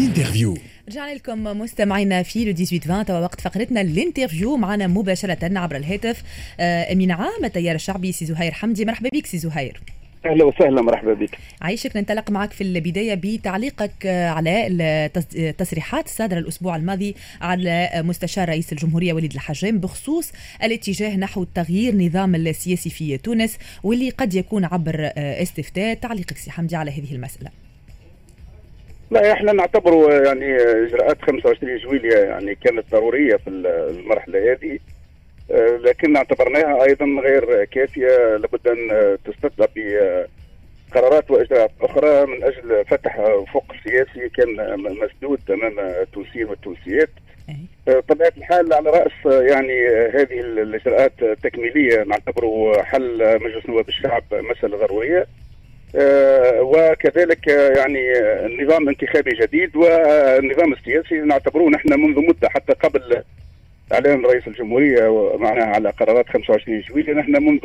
L'interview. رجعنا لكم مستمعينا في Le 18 20 توا وقت فقرتنا L'interview معنا مباشرة عبر الهاتف آه، أمين عام التيار الشعبي سي زهير حمدي. مرحبا بك سي زهير. أهلا وسهلا مرحبا بك. عايشك ننطلق معك في البداية بتعليقك آه، على التص- التصريحات الصادرة الأسبوع الماضي على مستشار رئيس الجمهورية وليد الحجام بخصوص الاتجاه نحو تغيير نظام السياسي في تونس واللي قد يكون عبر آه، استفتاء. تعليقك سي حمدي على هذه المسألة. لا إحنا نعتبر يعني إجراءات 25 جويلية يعني كانت ضرورية في المرحلة هذه. آه، لكن اعتبرناها أيضا غير كافية. لابد أن تستتبع بقرارات وإجراءات أخرى من أجل فتح افق سياسي كان مسدود أمام التونسيين والتونسيات. آه، طبيعه الحال على رأس يعني هذه الإجراءات التكميلية نعتبره حل مجلس نواب الشعب مسألة ضرورية. وكذلك آه، يعني آه، نظام انتخابي جديد والنظام السياسي نعتبروه نحن منذ مدة حتى قبل إعلان رئيس الجمهورية معناها على قرارات 25 جويلية نحن منذ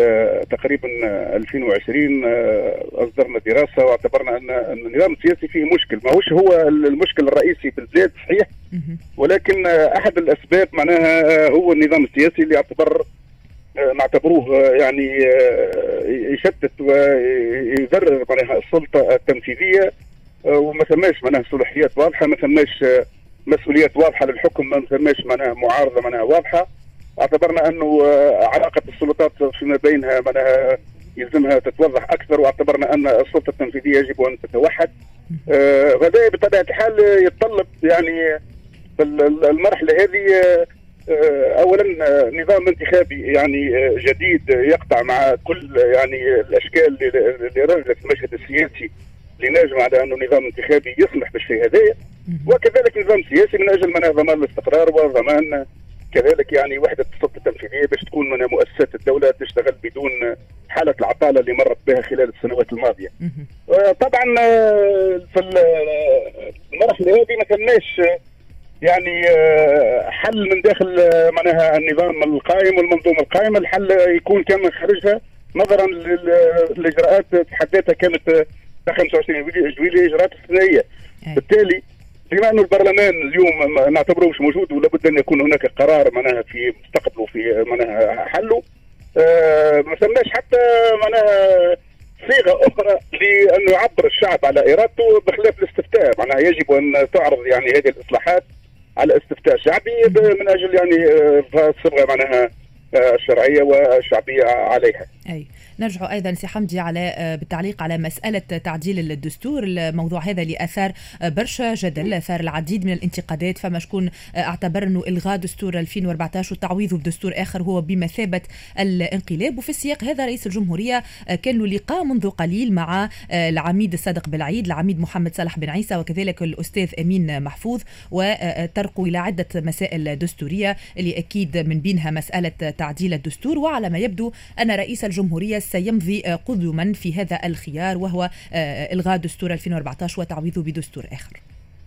آه، تقريبا آه، 2020 آه، أصدرنا دراسة واعتبرنا أن النظام السياسي فيه مشكل ما هوش هو المشكل الرئيسي في البلاد صحيح. ولكن آه، أحد الأسباب معناها آه، هو النظام السياسي اللي يعتبر آه، نعتبروه آه، يعني آه، يشتت ويضرر معناها السلطة التنفيذية. آه، وما ثماش معناها صلاحيات واضحة ما ثماش آه، مسؤوليات واضحة للحكم ما ثماش معناها معارضة معناها واضحة. اعتبرنا أنه آه، علاقة السلطات فيما بينها معناها يلزمها تتوضح أكثر واعتبرنا أن السلطة التنفيذية يجب أن تتوحد. آه، وهذا بطبيعة الحال يتطلب يعني المرحلة هذه آه، آه، اولا آه، نظام انتخابي يعني آه، جديد آه، يقطع مع كل آه، يعني الأشكال اللي اللي رجلت المشهد السياسي لنجم على أنه نظام انتخابي يسمح بالشيء هذايا. وكذلك نظام سياسي من أجل منع ضمان الاستقرار وضمان كذلك يعني وحدة السلطة التنفيذية باش تكون من مؤسسات الدولة تشتغل بدون حالة العطالة اللي مرت بها خلال السنوات الماضية. آه، طبعا آه، في ال- آه، المرحلة هذه ما كناش آه، يعني آه، حل من داخل آه، معناها النظام القائم والمنظومة القائمة الحل يكون كان من خارجها. نظرا لل- للإجراءات في حد ذاتها كانت آه، 25 جويلية إجراءات استثنائيه. بالتالي بما انه البرلمان اليوم ما نعتبره مش موجود ولابد أن يكون هناك قرار معناها في مستقبله في معناها حله آه، ما سماش حتى معناها صيغة أخرى لأنه يعبر الشعب على إرادته بخلاف الاستفتاء. معناها يجب أن تعرض يعني هذه الإصلاحات على استفتاء شعبي من أجل يعني آه، الصبغة معناها آه، الشرعية والشعبية عليها. أي نرجع أيضا سي حمدي على آه، بالتعليق على مسألة تعديل الدستور. الموضوع هذا اللي اثار آه، برشا جدل أثار العديد من الانتقادات. فما شكون آه، اعتبر إنه إلغاء دستور 2014 وتعويضه بدستور آخر هو بمثابة الانقلاب. وفي السياق هذا رئيس الجمهورية آه، كان له لقاء منذ قليل مع العميد الصادق بالعيد العميد محمد صالح بن عيسى وكذلك الأستاذ أمين محفوظ. وترقوا إلى عدة مسائل دستورية اللي أكيد من بينها مسألة تعديل الدستور. وعلى ما يبدو أن رئيس الجمهورية سيمضي آه، قدما في هذا الخيار وهو آه، إلغاء دستور 2014 وتعويضه بدستور آخر.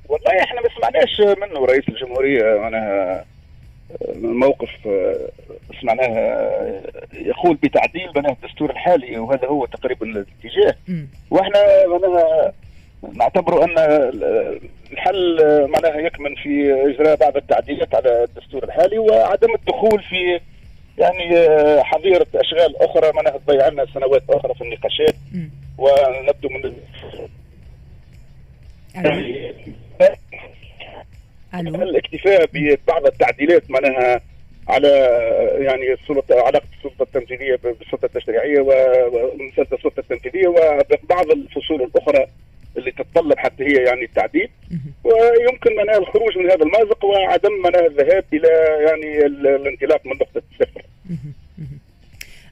والله إحنا ما سمعناش منه رئيس الجمهورية معناها موقف آه، سمعناه آه، يقول بتعديل معناها الدستور الحالي وهذا هو تقريبا الاتجاه. وإحنا معناها نعتبر أن الحل آه، معناها يكمن في إجراء بعض التعديلات على الدستور الحالي وعدم الدخول في يعني آه، حظيرة أشغال أخرى معناها تضيع لنا سنوات أخرى في النقاشات. ونبدو من ألو الاكتفاء ببعض التعديلات معناها على يعني السلطة علاقة السلطة التنفيذية بالسلطة التشريعية ومساله السلطة التنفيذية وبعض الفصول الأخرى اللي تتطلب حتى هي يعني التعديل. ويمكن معناها الخروج من هذا المازق وعدم معناها الذهاب إلى يعني ال- الانطلاق من نقطة الصفر.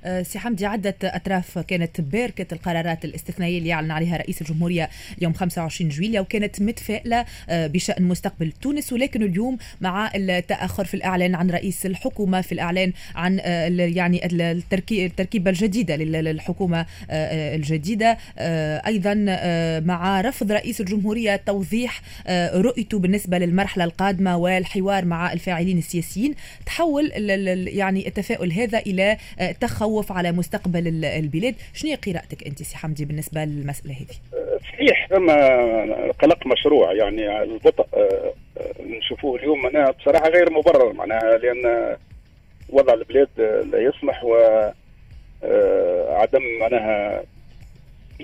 آه، سي حمدي عدة أطراف كانت باركة القرارات الاستثنائية اللي أعلن عليها رئيس الجمهورية يوم 25 جويلية وكانت متفائلة آه، بشأن مستقبل تونس. ولكن اليوم مع التأخر في الإعلان عن رئيس الحكومة في الإعلان عن ال- يعني ال- التركي- التركيبة الجديدة لل- للحكومة الجديدة. أيضا مع رفض رئيس الجمهورية توضيح رؤيته بالنسبة للمرحلة القادمة والحوار مع الفاعلين السياسيين تحول يعني التفاؤل هذا إلى آه، تخوف على مستقبل ال- البلاد. شنو قراءتك أنت سي حمدي بالنسبة للمسألة هذه؟ صحيح ثم قلق مشروع. يعني البطء نشوفوه اليوم معناها بصراحة غير مبرر. معناها لأن وضع البلاد لا يسمح و عدم معناها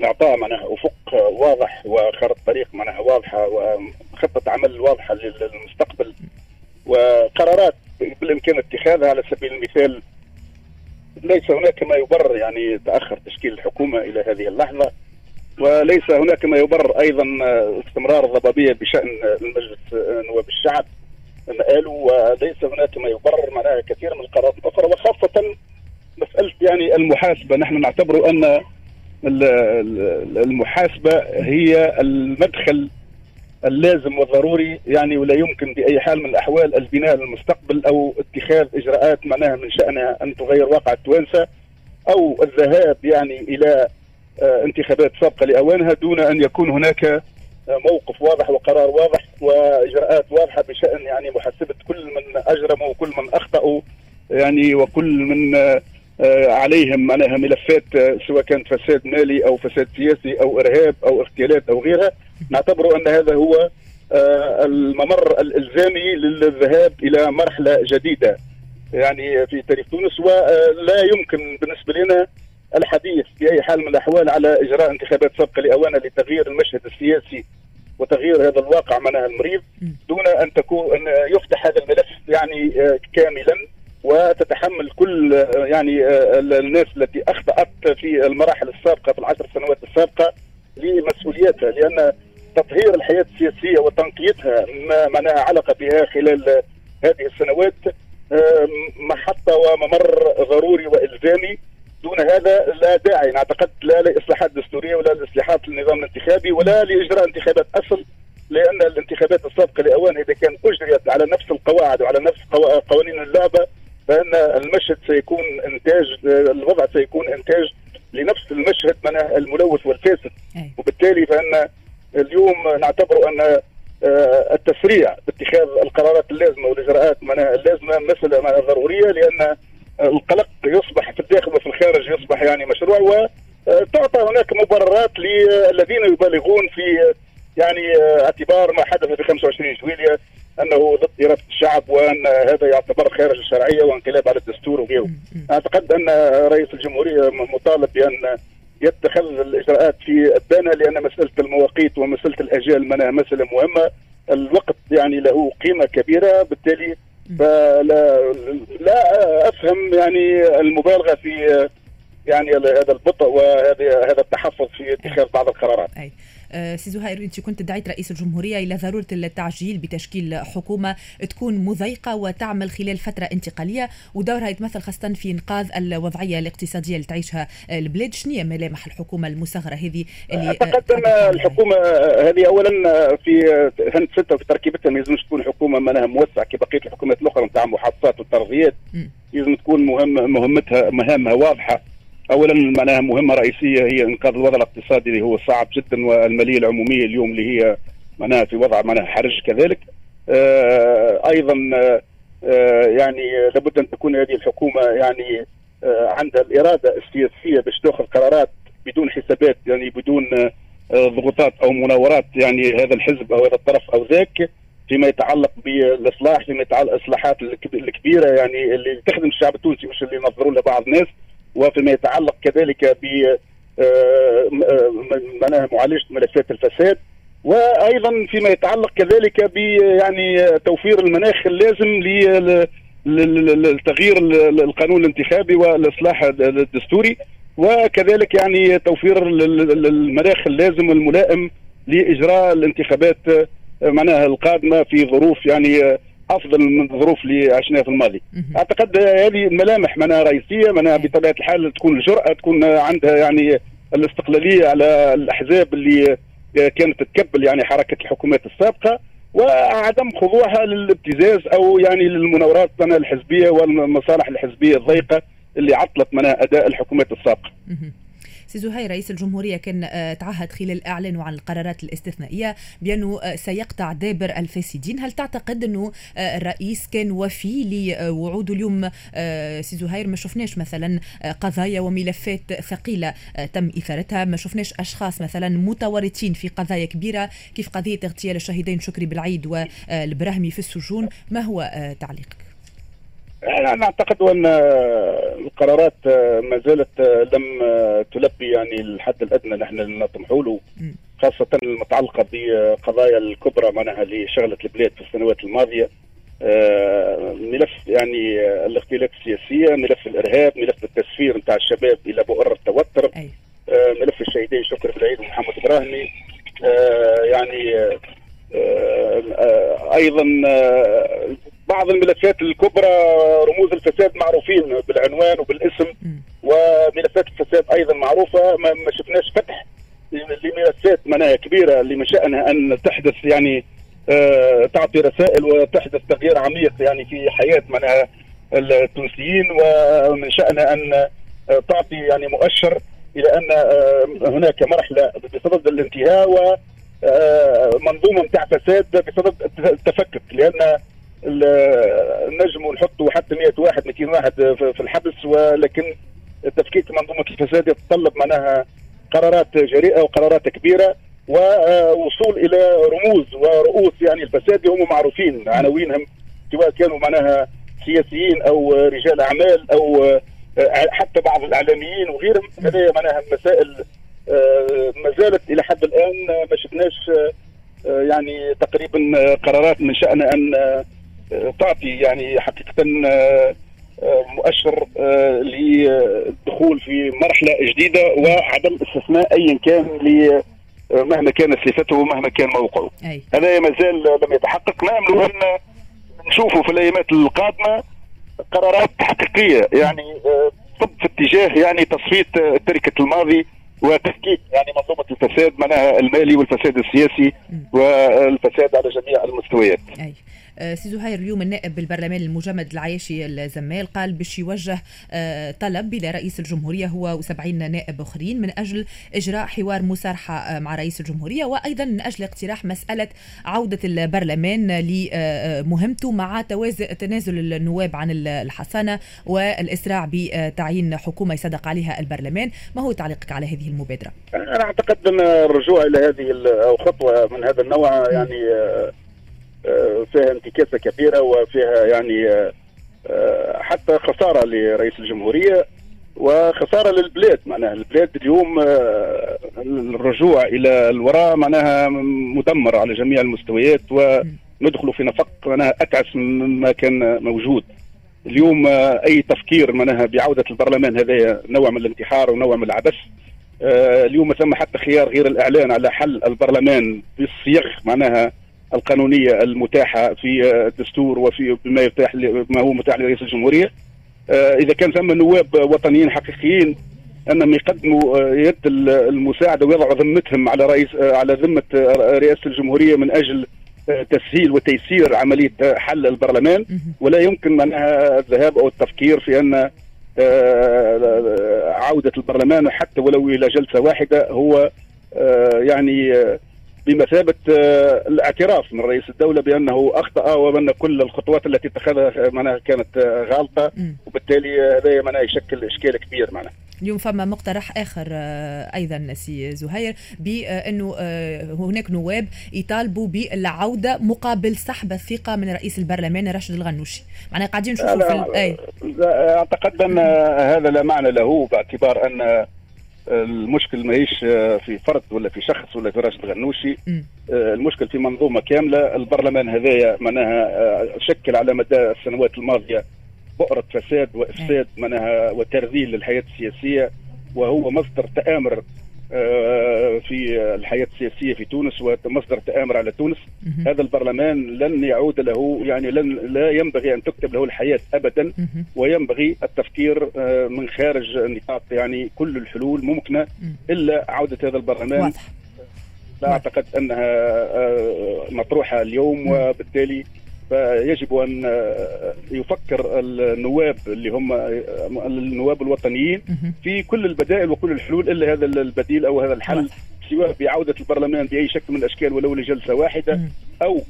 إعطاء معناها أفق واضح وخارطه طريق معناها واضحة وخطة عمل واضحة للمستقبل. وقرارات بالإمكان اتخاذها على سبيل المثال ليس هناك ما يبرر يعني تأخر تشكيل الحكومة إلى هذه اللحظة وليس هناك ما يبرر أيضا استمرار الضبابية بشأن المجلس نواب الشعب قالوا وليس هناك ما يبرر معناها كثير من القرارات الأخرى وخاصة مسألة يعني المحاسبة. نحن نعتبر أن المحاسبة هي المدخل اللازم والضروري يعني ولا يمكن بأي حال من الأحوال البناء للمستقبل أو اتخاذ إجراءات معناها من شأنها أن تغير واقع التوانسة أو الذهاب يعني إلى آه، انتخابات سابقة لأوانها دون أن يكون هناك آه، موقف واضح وقرار واضح وإجراءات واضحة بشأن يعني محاسبه كل من أجرموا وكل من أخطأوا يعني وكل من آه، عليهم معناها ملفات سواء كانت فساد مالي أو فساد سياسي أو إرهاب أو اغتيالات أو غيرها. نعتبر أن هذا هو الممر الإلزامي للذهاب إلى مرحلة جديدة. يعني في تاريخ تونس ولا يمكن بالنسبة لنا الحديث في أي حال من الأحوال على إجراء انتخابات سابقة لاوانها لتغيير المشهد السياسي وتغيير هذا الواقع معناها المريض دون أن تكون أن يفتح هذا الملف يعني آه، كاملا. وتتحمل كل يعني آه، الناس التي أخطأت في المراحل السابقة في العشر سنوات السابقة لمسؤوليتها لأن تطهير الحياة السياسية وتنقيتها ما معناها علق بها خلال هذه السنوات محطة وممر ضروري وإلزامي. دون هذا لا داعي. نعتقد لا لإصلاحات دستورية ولا لإصلاحات النظام الانتخابي ولا لإجراء انتخابات أصل لأن الانتخابات السابقة لأوان إذا كان أجريت على نفس القواعد وعلى نفس قوانين اللعبة فان المشهد سيكون إنتاج الوضع سيكون إنتاج لنفس المشهد من الملوث والفاسد وبالتالي فإن اليوم نعتبر أن آه، التسريع باتخاذ القرارات اللازمة والإجراءات اللازمة مساله ضرورية لأن القلق يصبح في الداخل وفي الخارج يصبح يعني مشروع وتعطى هناك مبررات للذين يبالغون في يعني اعتبار ما حدث في 25 جويلية. أنه ضد اراده الشعب وأن هذا يعتبر خارج الشرعية وانقلاب على الدستور وغيره. أعتقد أن رئيس الجمهورية مطالب بأن يتخذ الإجراءات في الدانة لأن مسألة المواقيت ومسألة الاجال منها مسألة مهمة الوقت يعني له قيمة كبيرة بالتالي فلا لا أفهم يعني المبالغة في يعني هذا البطء وهذا هذا التحفظ في اتخاذ بعض القرارات. أي. آه، سي زهير انت كنت دعيت رئيس الجمهورية إلى ضرورة التعجيل بتشكيل حكومة تكون مضيقة وتعمل خلال فترة انتقالية ودورها يتمثل خاصة في إنقاذ الوضعية الاقتصادية اللي تعيشها البلاد. شنو هي ملامح الحكومة المصغرة هذه اللي أعتقد أن الحكومة هذه اولا في سنه ستة في تركيبتها ما لازمش تكون حكومة معناها موسعة كبقية الحكومات الأخرى نتاع محافظات والترضيات لازم تكون مهم مهمتها مهامها واضحة. اولا معناها مهمة رئيسية هي إنقاذ الوضع الاقتصادي اللي هو صعب جدا والمالية العمومية اليوم اللي هي معناها في وضع معناها حرج كذلك. آه أيضا آه يعني لابد أن تكون هذه الحكومة يعني آه عندها الإرادة السياسية باش تأخذ قرارات بدون حسابات يعني بدون ضغوطات أو مناورات يعني هذا الحزب أو هذا الطرف أو ذاك فيما يتعلق بالإصلاح فيما يتعلق الاصلاحات الكبيرة يعني اللي تخدم الشعب التونسي مش اللي ينظروا لها بعض الناس. وفيما يتعلق كذلك ب آه، معناها معالجة ملفات الفساد وأيضا فيما يتعلق كذلك ب يعني توفير المناخ اللازم لتغيير القانون الانتخابي والإصلاح الدستوري وكذلك يعني توفير المناخ اللازم والملائم لإجراء الانتخابات معناها القادمة في ظروف يعني أفضل من الظروف اللي عشناها في الماضي. أعتقد هذه الملامح منها رئيسية منها بطبيعة الحال تكون الجراه تكون عندها يعني الاستقلالية على الأحزاب اللي كانت تكبل يعني حركة الحكومات السابقة وعدم خضوعها للابتزاز أو يعني للمناورات الحزبية والمصالح الحزبية الضيقة اللي عطلت منها أداء الحكومات السابقة. سي زهير رئيس الجمهورية كان آه، تعهد خلال إعلانه عن القرارات الاستثنائية بأنه آه، سيقطع دابر الفاسدين. هل تعتقد أنه آه، الرئيس كان وفي لوعوده اليوم؟ سي زهير ما شفناش مثلا قضايا وملفات ثقيلة تم إثارتها. ما شفناش أشخاص مثلا متورطين في قضايا كبيرة. كيف قضية اغتيال الشهيدين شكري بالعيد والبراهمي في السجون؟ ما هو تعليقك؟ أنا أعتقد أن القرارات ما زالت لم تلبي يعني الحد الأدنى نحن نطمحوا له خاصة المتعلقة بقضايا الكبرى معناها اللي شغلت البلاد في السنوات الماضية. ملف يعني الاختلاف السياسية ملف الإرهاب ملف التسفير نتاع الشباب إلى بؤر التوتر. ملف الشهيدين شكر بالعيد ومحمد إبراهيمي. يعني أيضا بعض الملفات الكبرى رموز الفساد معروفين بالعنوان وبالاسم وملفات الفساد أيضا معروفة. ما شفناش فتح لملفات معناها كبيرة اللي من شانها أن تحدث يعني آه تعطي رسائل وتحدث تغيير عميق يعني في حياة معناها التونسيين ومن شانها أن آه تعطي يعني مؤشر إلى أن آه هناك مرحلة بصدد الانتهاء و آه، منظومة نتاع فساد بصدد التفكك لأن نجموا نحطوا حتى 100 واحد 200 واحد في الحبس ولكن تفكيك منظومه الفساد يتطلب معناها قرارات جريئة وقرارات كبيرة ووصول إلى رموز ورؤوس يعني الفساد هم معروفين عناوينهم سواء كانوا معناها سياسيين أو رجال أعمال أو حتى بعض الإعلاميين وغيرهم. هذه معناها مسائل ما زالت إلى حد الآن ما شفناش يعني تقريبا قرارات من شأن أن تعطي يعني حقيقة آه، آه، مؤشر آه، للدخول في مرحلة جديدة وعدم استثناء ايا كان مهما كانت صفته ومهما كان موقعه هذا ما زال لم يتحقق نامل أن نشوفه في الأيامات القادمة قرارات حقيقيه يعني صب في اتجاه يعني تصفية تركه الماضي وتفكيك يعني منظومة الفساد معناها المالي والفساد السياسي والفساد على جميع المستويات. أي. آه، سي زهير اليوم النائب بالبرلمان المجمد العياشي الزمال قال باش يوجه آه، طلب إلى رئيس الجمهورية هو و70 نائب آخرين من أجل إجراء حوار مصارحه آه، مع رئيس الجمهورية وأيضا من أجل اقتراح مسألة عودة البرلمان لمهمته مع تنازل النواب عن الحصانة والإسراع بتعيين حكومة يصدق عليها البرلمان ما هو تعليقك على هذه المبادرة؟ أنا أعتقد أن الرجوع إلى هذه أو خطوة من هذا النوع يعني فيها انتكاسة كبيره وفيها يعني آه، آه، حتى خسارة لرئيس الجمهورية وخسارة للبلاد. معناها البلاد اليوم الرجوع إلى الوراء معناها مدمر على جميع المستويات وندخل في نفق معناها أتعس مما كان موجود. اليوم أي تفكير معناها بعودة البرلمان هذا نوع من الانتحار ونوع من العبث. اليوم ثم حتى خيار غير الإعلان على حل البرلمان بالصيغ معناها القانونية المتاحة في الدستور وفي بما يتاح ما هو متاح لرئيس الجمهورية. آه، إذا كان ثم نواب وطنيين حقيقيين أنهم يقدموا آه، يد المساعدة ويضعوا ذمتهم على رئيس آه، على ذمة رئاسة الجمهورية من أجل تسهيل وتيسير عملية حل البرلمان. ولا يمكن معناها الذهاب أو التفكير في أن عودة البرلمان حتى ولو إلى جلسة واحدة. هو يعني بمثابة آه، الاعتراف من رئيس الدولة بأنه أخطأ وأن كل الخطوات التي اتخذها معناها كانت آه، غالطة وبالتالي هذا معناها يشكل إشكال كبير معناها. اليوم فما مقترح آخر آه، أيضا سي زهير بانه هناك نواب يطالبوا بالعودة مقابل سحب الثقة من رئيس البرلمان راشد الغنوشي معناها قاعدين نشوفوا في. أعتقد أن هذا لا معنى له باعتبار أن المشكل ماهيش آه، في فرد ولا في شخص ولا في راشد غنوشي. آه، المشكل في منظومة كاملة. البرلمان هذايا معناها آه، شكل على مدى السنوات الماضية بؤرة فساد وإفساد معناها وترذيل للحياة السياسية وهو مصدر تآمر آه، في الحياة السياسية في تونس ومصدر تآمر على تونس. هذا البرلمان لن يعود له يعني لن لا ينبغي أن تكتب له الحياة أبدا وينبغي التفكير آه، من خارج نطاق يعني كل الحلول ممكنة إلا عودة هذا البرلمان. لا أعتقد أنها آه، مطروحة اليوم وبالتالي فيجب أن يفكر النواب اللي هم النواب الوطنيين في كل البدائل وكل الحلول إلا هذا البديل أو هذا الحل سواء بعودة البرلمان بأي شكل من الأشكال ولو لجلسة واحدة أو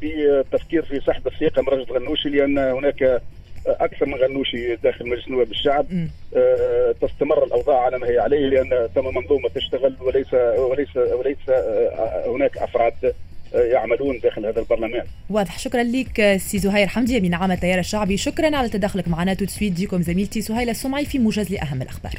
بالتفكير في سحب الثقة من رجل غنوشي لأن هناك أكثر من غنوشي داخل مجلس نواب الشعب آه تستمر الأوضاع على ما هي عليه لأن تم منظومة تشتغل وليس وليس وليس آه هناك أفراد. آه، يعملون داخل هذا البرلمان. واضح. شكرا لك سي زهير حمدي أمين عام التيار الشعبي شكرا على تدخلك معنا. تو ديكم زميلتي سهيلة السمعي في موجز لأهم الأخبار.